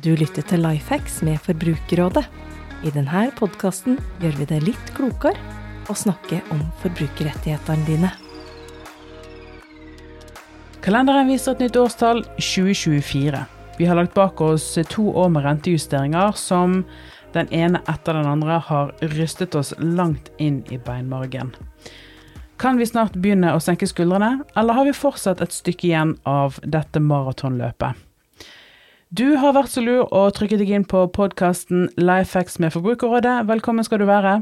Du lytter til Lifehacks med Forbrukerrådet. I denne podkasten gjør vi det litt klokere å snakke om forbrukerrettighetene dine. Kalenderen viser et nytt årstall 2024. Vi har lagt bak oss to år med rentejusteringer som den ene etter den andre har rystet oss langt inn i beinmargen. Kan vi snart begynne å senke skuldrene, eller har vi fortsatt et stykke igjen av dette maratonløpet? Du har vært så lur og trykket deg inn på podkasten Lifehacks med Forbrukerrådet. Velkommen skal du være.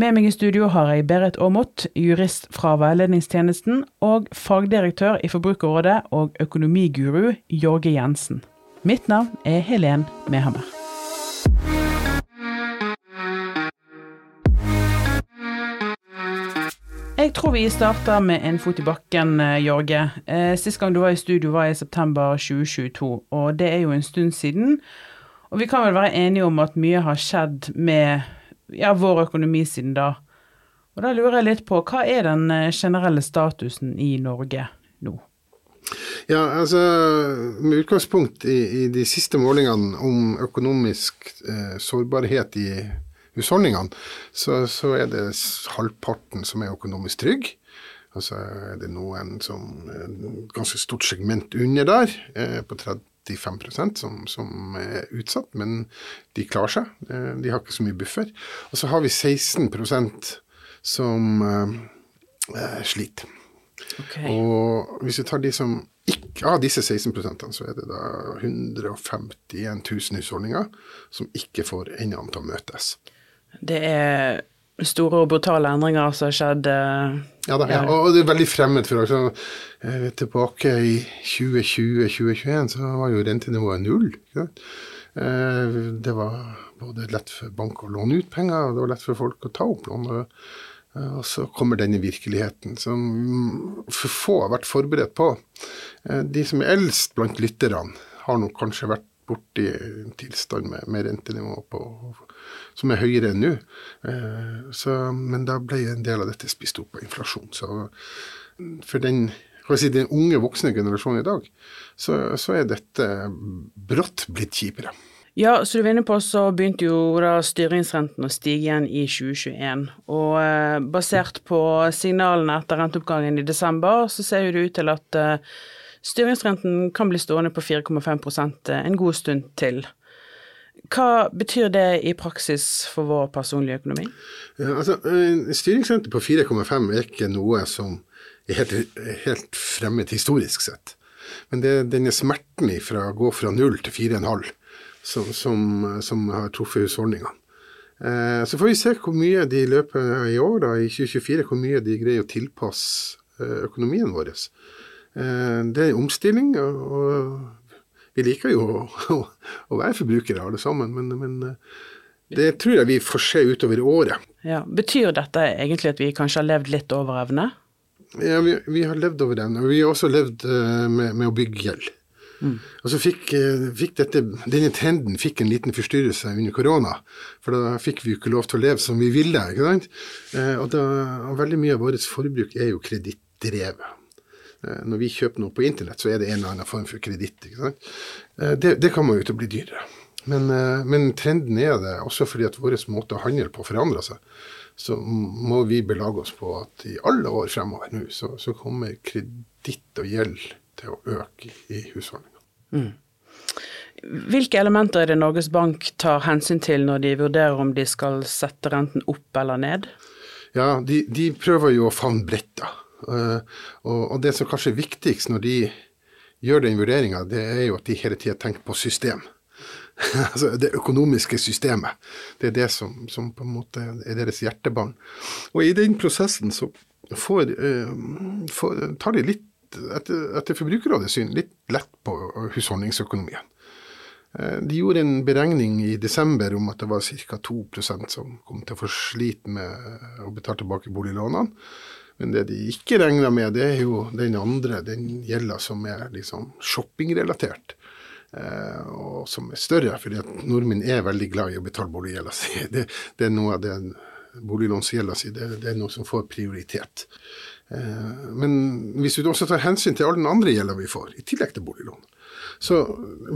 Med meg i studio har jeg Berit Aamodt, jurist fra Veiledningstjenesten, og fagdirektør i Forbrukerrådet og økonomiguru Jorge Jensen. Mitt navn er Helen Mehammer. Jeg tror vi starter med en fot i bakken, eh, Jorge. Eh, sist gang du var i studio var i september 2022, og det er jo en stund siden. Og vi kan vel være enige om at mye har skjedd med ja, vår økonomi siden da. Og da lurer jeg litt på, hva er den eh, generelle statusen i Norge nå? Ja, altså Med utgangspunkt i, i de siste målingene om økonomisk eh, sårbarhet i husholdningene, så, så, er det halvparten som er økonomisk trygg. Og så er det noen som et ganske stort segment under der, eh, på 35% som, som er utsatt, men de klarer seg. Eh, de har ikke så mye buffer. Og så har vi 16% som eh, sliter. Okay. Og hvis vi tar de som ikke Av disse 16% så er det da 151 000 husholdninger som ikke får endene til å møtes. Det er store og brutale endringer som har skjedd. Eh, ja, da, ja, og det er veldig fremmed for oss. Tilbake i 2020-2021 så var jo rentenivået null. Eh, det var både lett for bank å låne ut penger, og det var lett for folk å ta opp lån. Og så kommer denne virkeligheten som for få har vært forberedt på. De som er eldst blant lytterne, har nok kanskje vært borti en tilstand med, med rentenivå på, som er høyere enn nå. Eh, men da ble en del av dette spist opp av inflasjon. Så for den, si, den unge, voksne generasjonen i dag, så, så er dette brått blitt kjipere. Ja, så du var inne på, så begynte jo da styringsrenten å stige igjen i 2021. Og eh, basert på signalene etter renteoppgangen i desember, så ser jo det ut til at eh, styringsrenten kan bli stående på 4,5 eh, en god stund til. Hva betyr det i praksis for vår personlige økonomi? Ja, altså, styringsrente på 4,5 er ikke noe som er helt, helt fremmed historisk sett. Men det er denne smerten fra å gå fra 0 til 4,5 som, som, som, har truffet husholdningene. Eh, så får vi se hvor mye de av i år, da, i 2024, hvor mye de greier å tilpasse eh, økonomien vår. Eh, det er omstilling, og vi liker jo å, å, å være forbrukere alle sammen, men, men, eh, det tror jeg vi får se utover året. Ja. Betyr dette egentlig at vi kanskje har levd litt over evne? Ja, vi, vi har levd over evne. Og vi har også levd uh, med, med, å bygge gjeld. Mm. Og så fikk, uh, fikk dette, Denne trenden fikk en liten forstyrrelse under korona. For da fikk vi jo ikke lov til å leve som vi ville. ikke sant? Og, da, og veldig mye av vårt forbruk er jo kredittdrevet. Eh, når vi kjøper noe på internett, så er det en eller annen form for kreditt. Eh, det, det, kan man jo til å bli dyrere. Men, eh, men, trenden er det, også fordi at vår måte å handle på forandrer seg. Så må vi belage oss på at i alle år fremover nå, så, så kommer kreditt og gjeld til å øke i husholdningene. Mm. Hvilke elementer er det Norges Bank tar hensyn til når de vurderer om de skal sette renten opp eller ned? Ja, de, de prøver jo å favne bredt, da. Eh, og, det som kanskje er viktigst når de gjør den vurderinga, det er jo at de hele tida tenker på system. altså det økonomiske systemet. Det er det som, som, på en måte er deres hjertebarn. Og i den prosessen så får, uh, får, tar de litt, etter, etter Forbrukerrådets syn, litt lett på husholdningsøkonomien. Uh, de gjorde en beregning i desember om at det var ca. 2% som kom til å få slite med å betale tilbake boliglånene. Men det de ikke regner med, det er jo den andre, den gjelda som er liksom shoppingrelatert. Eh, og som er større, fordi at nordmenn er veldig glad i å betale boliggjelda si. Det, det, er noe av den boliglånsgjelda si, det, det, er noe som får prioritet. Eh, men hvis vi også tar hensyn til all den andre gjelda vi får, i tillegg til boliglån, så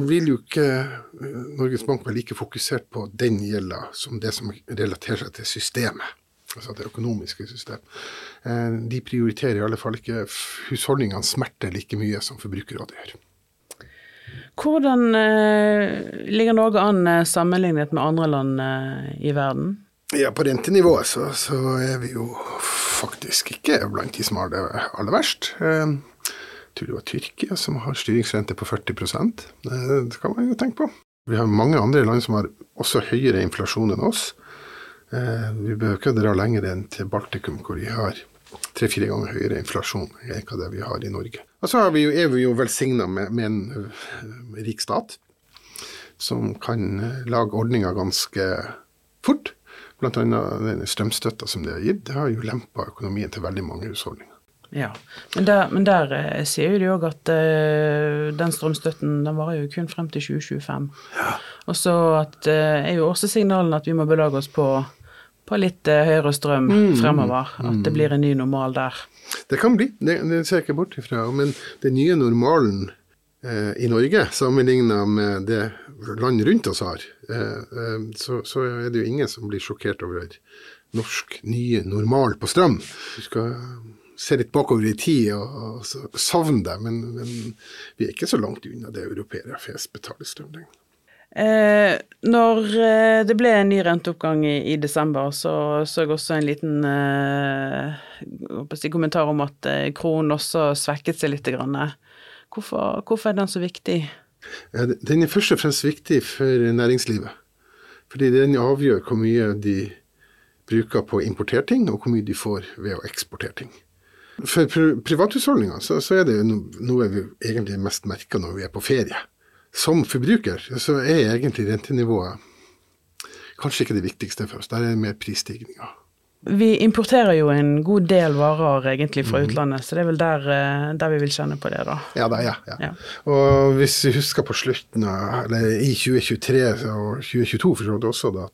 vil jo ikke eh, Norges Bank være like fokusert på den gjelda som det som relaterer seg til systemet. Altså det økonomiske system. Eh, de prioriterer i alle fall ikke husholdningene smerte like mye som Forbrukerrådet gjør. Hvordan eh, ligger Norge an eh, sammenlignet med andre land i verden? Ja, På rentenivået så, så, er vi jo faktisk ikke blant de som har det aller verst. Eh, jeg tror det var Tyrkia som har styringsrente på 40% Det kan man jo tenke på. Vi har mange andre land som har også høyere inflasjon enn oss. Eh, vi behøver ikke dra lenger enn til Baltikum, hvor de har tre-fire ganger høyere inflasjon enn hva det vi har i Norge. Og så vi jo, er vi jo velsigna med, med, en uh, rik stat som kan lage ordninger ganske fort. Annet den strømstøtta som det har gitt, det har jo lempa økonomien til veldig mange husholdninger. Ja, Men der, men der eh, sier jo de òg at uh, den strømstøtten den varer jo kun frem til 2025. Ja. Og så uh, er jo også signalene at vi må belage oss på på litt eh, høyere strøm mm, fremover. At det blir en ny normal der. Det kan bli, det, det ser jeg ikke bort ifra. Men den nye normalen eh, i Norge, sammenligna med det land rundt oss har, eh, eh, så, så, er det jo ingen som blir sjokkert over norsk nye normal på strøm. Du skal se litt bakover i tid og, og savne det, men, men, vi er ikke så langt unna det europeere flest betaler strøm lenger. Eh, når eh, det ble en ny renteoppgang i, i desember, så så jeg også en liten eh, kommentar om at eh, kronen også svekket seg litt. Hvorfor, hvorfor, er den så viktig? Den er først og fremst viktig for næringslivet. Fordi den avgjør hvor mye de bruker på å importere ting, og hvor mye de får ved å eksportere ting. For privathusholdninger så, så er det noe vi egentlig mest merker når vi er på ferie som forbruker så er egentlig rentenivået kanskje ikke det viktigste for oss. Der er det mer prisstigninga. Vi importerer jo en god del varer egentlig fra mm. utlandet, så det er vel der, eh, der, vi vil kjenne på det, da. Ja, det, ja, ja. ja. Og hvis vi husker på slutten av, eller i 2023 og 2022 for så vidt også, da,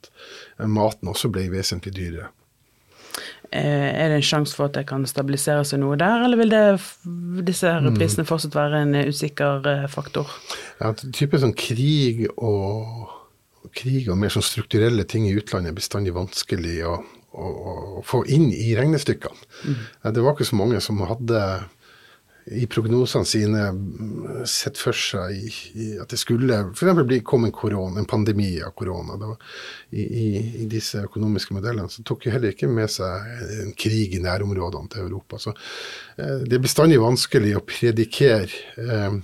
at maten også ble vesentlig dyrere. Eh, er det en sjanse for at det kan stabilisere seg noe der, eller vil det, disse mm. prisene fortsatt være en usikker eh, faktor? Ja, type sånn krig og, krig og mer sånn strukturelle ting i utlandet er bestandig vanskelig å, å, å få inn i regnestykkene. Mm. Det var ikke så mange som hadde i prognosene sine sett for seg i, i at det skulle f.eks. komme kom en korona, en pandemi av korona. I, i, i, disse økonomiske modellene så tok jo heller ikke med seg en krig i nærområdene til Europa. Så eh, det er bestandig vanskelig å predikere eh,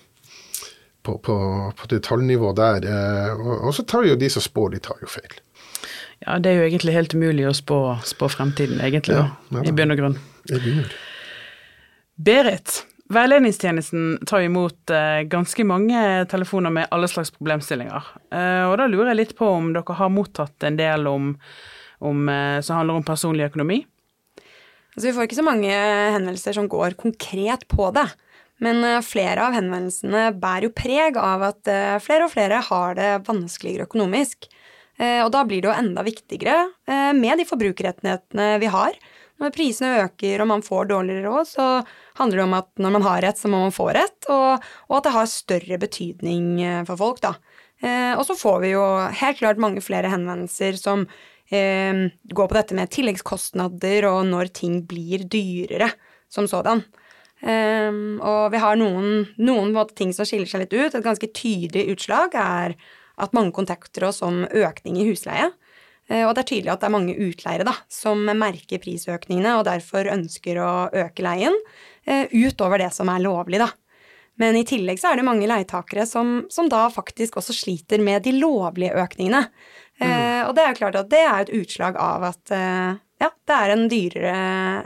på, på, på detaljnivå der. Eh, og, og, så tar jo de som spår, de tar jo feil. Ja, det er jo egentlig helt umulig å spå, spå fremtiden, egentlig, ja, ja, i bunn og grunn. Berit, Veiledningstjenesten tar imot eh, ganske mange telefoner med alle slags problemstillinger. Eh, og da lurer jeg litt på om dere har mottatt en del om, om, eh, som handler om personlig økonomi? Altså, vi får ikke så mange henvendelser som går konkret på det. Men flere av henvendelsene bærer jo preg av at flere og flere har det vanskeligere økonomisk. Og da blir det jo enda viktigere med de forbrukerrettighetene vi har. Når prisene øker og man får dårligere råd, så handler det om at når man har rett, så må man få rett, og, og at det har større betydning eh, for folk, da. Eh, og så får vi jo helt klart mange flere henvendelser som eh, går på dette med tilleggskostnader og når ting blir dyrere som sådan. Eh, og vi har noen, noen ting som skiller seg litt ut. Et ganske tydelig utslag er at mange kontakter oss om økning i husleie. Eh, og det er tydelig at det er mange utleiere da, som merker prisøkningene og derfor ønsker å øke leien. Eh, utover det som er lovlig, da. Men i tillegg så er det mange leietakere som, som da faktisk også sliter med de lovlige økningene. Eh, mm. Eh, og det er jo klart at det er et utslag av at eh, ja, det er en dyrere,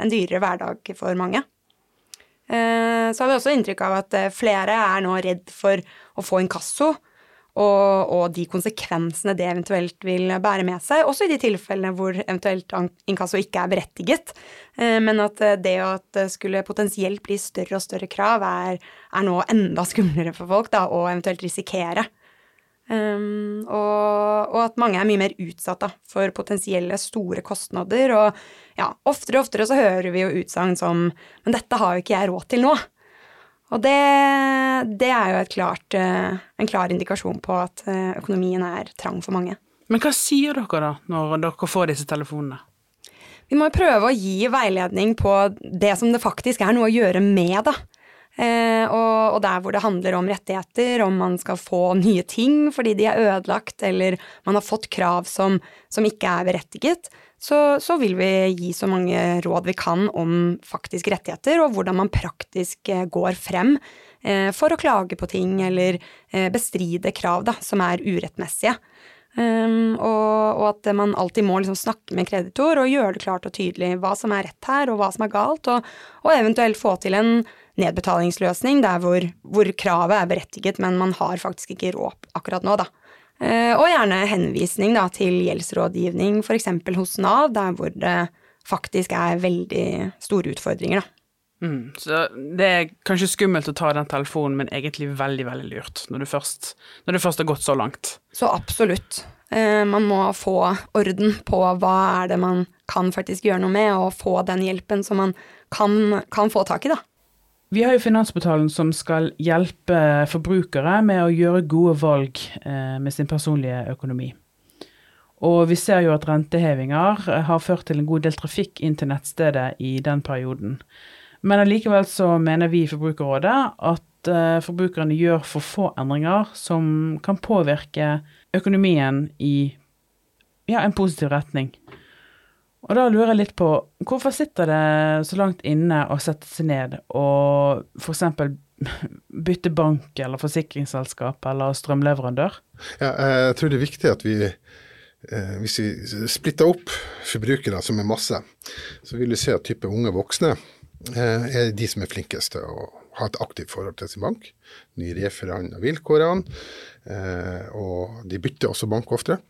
en dyrere hverdag for mange. Eh, så har vi også inntrykk av at flere er nå redd for å få inkasso og, og, de konsekvensene det eventuelt vil bære med seg, også i de tilfellene hvor eventuelt inkasso ikke er berettiget. Eh, men at eh, det at det skulle potensielt bli større og større krav, er, er nå enda skumlere for folk da, å eventuelt risikere. Um, og, og, at mange er mye mer utsatt da, for potensielle store kostnader. Og ja, oftere og oftere så hører vi jo utsagn som 'men dette har jo ikke jeg råd til nå'. Og det, det er jo klart, uh, en klar indikasjon på at uh, økonomien er trang for mange. Men hva sier dere da, når dere får disse telefonene? Vi må prøve å gi veiledning på det som det faktisk er noe å gjøre med, da. Eh, og, og, der hvor det handler om rettigheter, om man skal få nye ting fordi de er ødelagt, eller man har fått krav som, som ikke er berettiget, så, så, vil vi gi så mange råd vi kan om faktisk rettigheter, og hvordan man praktisk eh, går frem eh, for å klage på ting eller eh, bestride krav da, som er urettmessige. Um, og, og, at man alltid må liksom snakke med kreditor og gjøre det klart og tydelig hva som er rett her, og hva som er galt, og, og eventuelt få til en nedbetalingsløsning der hvor, hvor, kravet er berettiget, men man har faktisk ikke råd akkurat nå, da. Uh, og gjerne henvisning da, til gjeldsrådgivning, f.eks. hos Nav, der hvor det faktisk er veldig store utfordringer, da. Mm, så det er kanskje skummelt å ta den telefonen, men egentlig veldig, veldig lurt når, først, når det først har gått så langt. Så absolutt. Eh, man må få orden på hva er det man kan faktisk gjøre noe med, og få den hjelpen som man kan, kan få tak i, da. Vi har jo Finansportalen som skal hjelpe forbrukere med å gjøre gode valg eh, med sin personlige økonomi. Og vi ser jo at rentehevinger har ført til en god del trafikk inn til nettstedet i den perioden. Men allikevel så mener vi i Forbrukerrådet at uh, forbrukerne gjør for få endringer som kan påvirke økonomien i ja, en positiv retning. Og da lurer jeg litt på hvorfor sitter det så langt inne å sette seg ned og f.eks. bytte bank eller forsikringsselskap eller strømleverandør? Ja, jeg tror det er viktig at vi eh, hvis vi splitter opp forbrukere som er masse, så vil vi se at type unge voksne Eh, er de som er flinkest til å ha et aktivt forhold til sin bank. De reforhandler vilkårene, eh, og de bytter også bank oftere.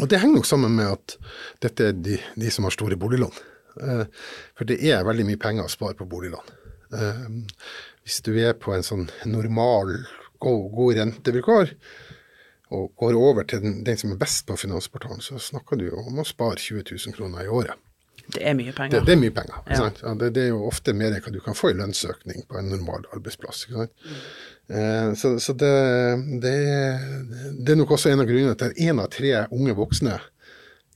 Og det henger nok sammen med at dette er de, de som har store boliglån. Eh, for det er veldig mye penger å spare på boliglån. Hvis du er på en sånn normal, god, god rentevilkår, og går over til den, den som er best på Finansportalen, så snakker du om å spare 20 000 kroner i året. Det er mye penger. Det, det er mye penger. Ja. Ja, det, det, er jo ofte mer enn hva du kan få i lønnsøkning på en normal arbeidsplass. Mm. Eh, så, så det, det, er nok også en av grunnene til at én av tre unge voksne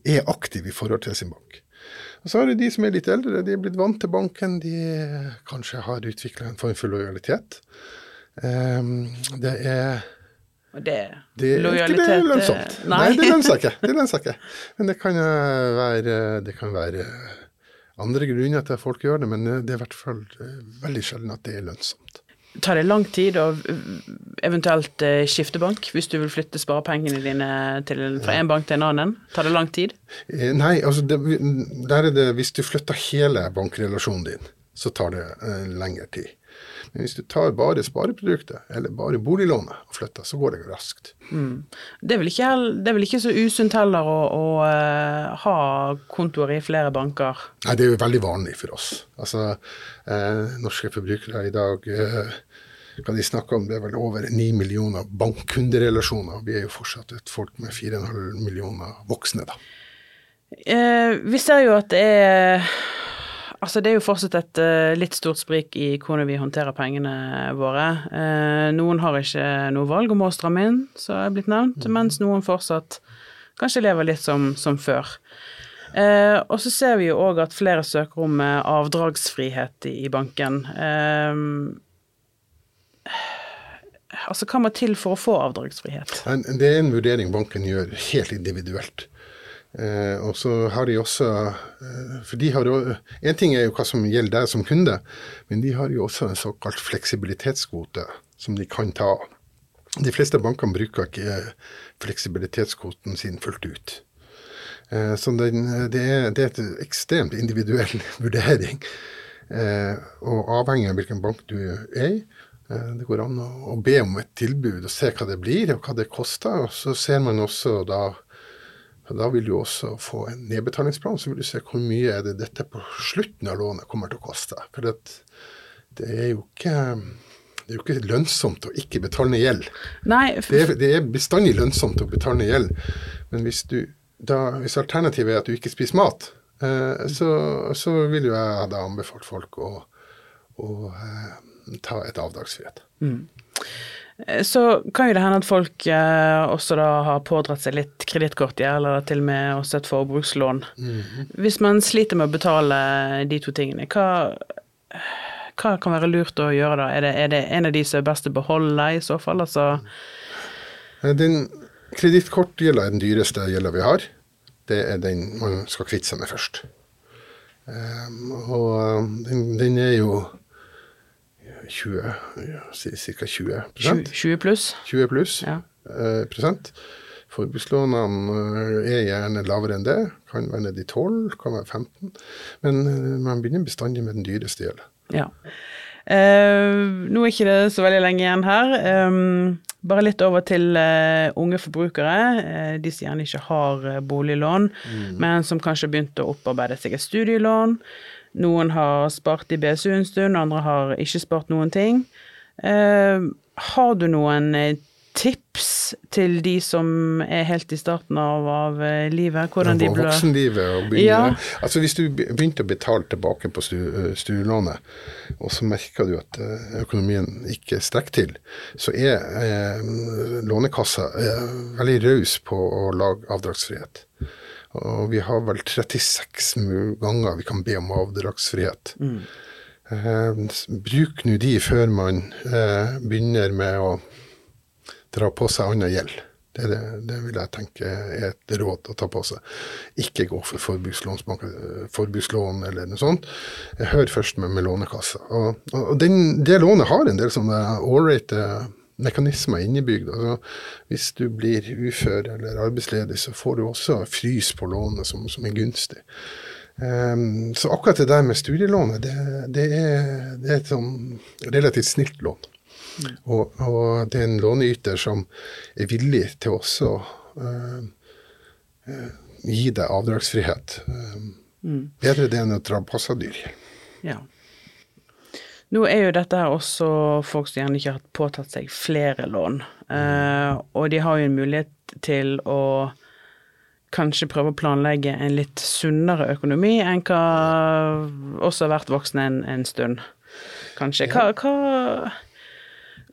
er aktive i forhold til sin bank. Og Så er det de som er litt eldre, de er blitt vant til banken, de kanskje har utvikla en form for lojalitet. Eh, det er det, det lojalitet Det er lønnsomt. Nei. Nei, det lønner seg ikke. Det lønner seg ikke. Men det kan være, det kan være andre grunner til at folk gjør det, men det er i hvert fall veldig sjelden at det er lønnsomt. Tar det lang tid å eventuelt eh, skifte bank hvis du vil flytte sparepengene dine til, fra en bank til en annen? Tar det lang tid? Eh, nei, altså det, der er det hvis du flytter hele bankrelasjonen din, så tar det lengre tid. Men hvis du tar bare spareproduktet, eller bare boliglånet og flytter, så går det raskt. Mm. Det, er ikke, det er vel ikke så usunt heller å, å uh, ha kontoer i flere banker? Nei, det er jo veldig vanlig for oss. Altså, eh, norske forbrukere i dag eh, kan de snakke om, det er vel over 9 millioner bankkunderelasjoner. Vi er jo fortsatt et folk med 4,5 millioner voksne, da. vi ser jo at det er Altså, det er jo fortsatt et uh, litt stort sprik i hvordan vi håndterer pengene våre. Uh, noen har ikke noe valg om å stramme inn, som er blitt nevnt, mm. mens noen fortsatt kanskje lever litt som, som før. Uh, og så ser vi jo òg at flere søker om avdragsfrihet i, i banken. altså, hva må til for å få avdragsfrihet? Det er en vurdering banken gjør helt individuelt. Eh, og så har de også eh, For de har jo En ting er jo hva som gjelder deg som kunde, men de har jo også en såkalt fleksibilitetskvote som de kan ta. De fleste bankene bruker ikke fleksibilitetskvoten sin fullt ut. Eh, så den, det, er, det, er, et ekstremt individuell vurdering. Eh, og avhengig av hvilken bank du er i. Eh, det går an å, å, be om et tilbud og se hva det blir og hva det koster. Og så ser man også da da vil du også få en nedbetalingsplan, så vil du se hvor mye er det dette på slutten av lånet kommer til å koste. For det, det er jo ikke det er jo ikke lønnsomt å ikke betale ned gjeld. Det er, det er bestandig lønnsomt å betale ned gjeld, men hvis, du, da, hvis alternativet er at du ikke spiser mat, eh, så, så vil jo jeg da anbefalt folk å, å eh, ta et avdragsfrihet. Så kan jo det hende at folk eh, også da har pådratt seg litt kredittkortgjeld, eller til og med også et forbrukslån. Hvis man sliter med å betale de to tingene, hva, hva kan være lurt å gjøre da? Er det, er det en av de som er best å beholde i så fall? Altså, Eh, Den kredittkortgjelda er den dyreste gjelda vi har. Det er den man skal kvitte seg med først. Um, og um, den, den er jo 20, ja, ca. 20 20, 20 pluss? 20 pluss Ja. eh, prosent. Forbrukslånene eh, er gjerne lavere enn det. Kan være nede i 12, kan være 15. Men eh, man begynner bestandig med den dyreste gjelden. Ja. Eh, nå er ikke det så veldig lenge igjen her. Eh, bare litt over til eh, unge forbrukere. de som gjerne ikke har boliglån, boliglån, men som kanskje har begynt å opparbeide seg et studielån. Noen har spart i BSU en stund, andre har ikke spart noen ting. Eh, har du noen eh, tips til de som er helt i starten av, av eh, livet? Hvordan de bør voksenlivet og begynne Ja. Altså Hvis du begynte å betale tilbake på eh, studielånet, og så merker du at økonomien ikke strekker til, så er eh, Lånekassa eh, veldig raus på å lage avdragsfrihet. Og vi har vel 36 ganger vi kan be om avdragsfrihet. Eh, bruk nå de før man eh, begynner med å dra på seg annen gjeld. Det, det, det vil jeg tenke er et råd å ta på seg. Ikke gå for forbrukslånsbank- forbrukslån eller noe sånt. Hør først med, med Lånekassa. Og, og og den, det lånet har en del sånne ålreite mekanismer innebygd. Altså, hvis du blir ufør eller arbeidsledig, så får du også frys på lånet som, som er gunstig. Um, så akkurat det der med studielånet, det, det, er, det er et sånn relativt snilt lån. Og, og det er en låneyter som er villig til også uh, uh, gi deg avdragsfrihet. Eh, Bedre det enn å dra på seg dyr. Ja. Nå er jo dette her også folk som gjerne ikke har påtatt seg flere lån, uh, og de har jo en mulighet til å kanskje prøve å planlegge en litt sunnere økonomi enn hva også har vært voksne en, en stund, kanskje. Hva, hva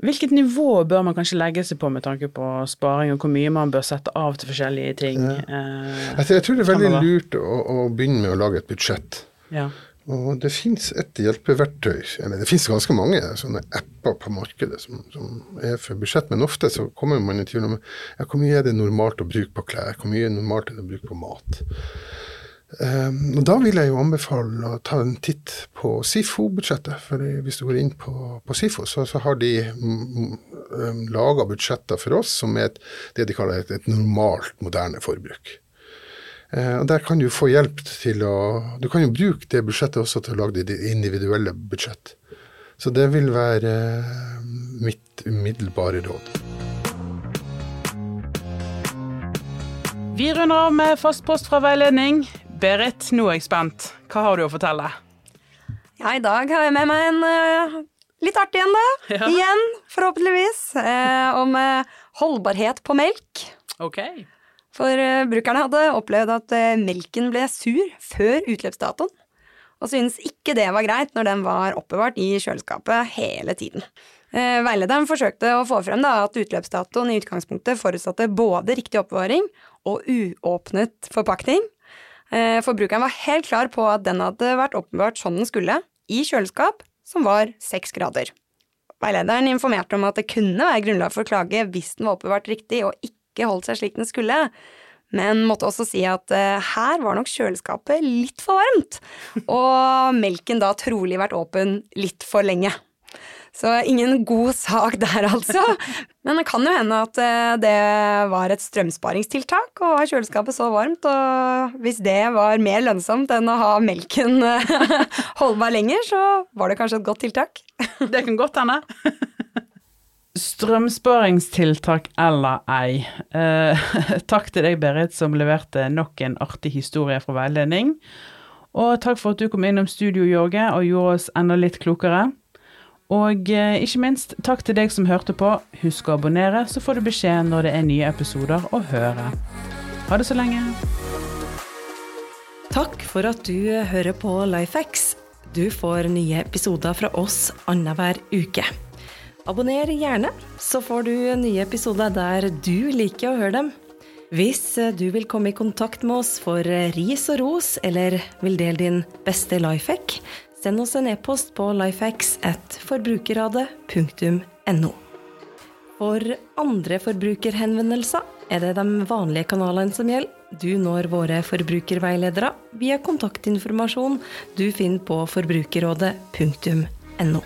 Hvilket nivå bør man kanskje legge seg på med tanke på sparing, og hvor mye man bør sette av til forskjellige ting? eh, Jeg, jeg tror det er veldig lurt å, å begynne med å lage et budsjett. Ja. Og det fins et hjelpeverktøy, eller det fins ganske mange sånne apper på markedet som, som er for budsjett, men ofte så kommer man i tvil om ja, hvor mye er det normalt å bruke på klær, hvor mye er det normalt å bruke på mat. Um, og Da vil jeg jo anbefale å ta en titt på SIFO-budsjettet. for Hvis du går inn på, på SIFO, så, så har de laga budsjetter for oss som er et, det de kaller et, et normalt, moderne forbruk. Eh, og Der kan du få hjelp til å Du kan jo bruke det budsjettet også til å lage ditt individuelle budsjett. Så det vil være eh, mitt umiddelbare råd. Vi runder av med fast post fra veiledning. Berit, nå er jeg spent. Hva har du å fortelle? Ja, i dag har jeg med meg en eh, litt artig en, da. Ja. Igjen, forhåpentligvis. eh, om holdbarhet på melk. Ok. For eh, brukerne hadde opplevd at eh, melken ble sur før utløpsdatoen, og syntes ikke det var greit når den var oppbevart i kjøleskapet hele tiden. Eh, Veilederen forsøkte å få frem at utløpsdatoen i utgangspunktet forutsatte både riktig oppbevaring og uåpnet forpakning. Forbrukeren var helt klar på at den hadde vært oppbevart sånn den skulle, i kjøleskap som var seks grader. Veilederen informerte om at det kunne være grunnlag for klage hvis den var oppbevart riktig og ikke holdt seg slik den skulle, men måtte også si at uh, her var nok kjøleskapet litt for varmt, og melken da trolig vært åpen litt for lenge. Så ingen god sak der, altså. Men det kan jo hende at uh, det var et strømsparingstiltak å ha kjøleskapet så varmt, og hvis det var mer lønnsomt enn å ha melken uh, holdbar lenger, så var det kanskje et godt tiltak. Det kan godt hende. Strømsparingstiltak eller ei. Eh, takk til deg, Berit, som leverte nok en artig historie fra veiledning. Og takk for at du kom innom studio, Jorge, og gjorde oss enda litt klokere. Og eh, ikke minst, takk til deg som hørte på. Husk å abonnere, så får du beskjed når det er nye episoder å høre. Ha det så lenge. Takk for at du hører på Lifehacks. Du får nye episoder fra oss annenhver uke. Abonner gjerne, så får du nye episoder der du liker å høre dem. Hvis du vil komme i kontakt med oss for ris og ros, eller vil dele din beste lifehack, send oss en e-post på lifehacks.forbrukerradet.no. For andre forbrukerhenvendelser er det de vanlige kanalene som gjelder. Du når våre forbrukerveiledere via kontaktinformasjon du finner på forbrukerrådet.no.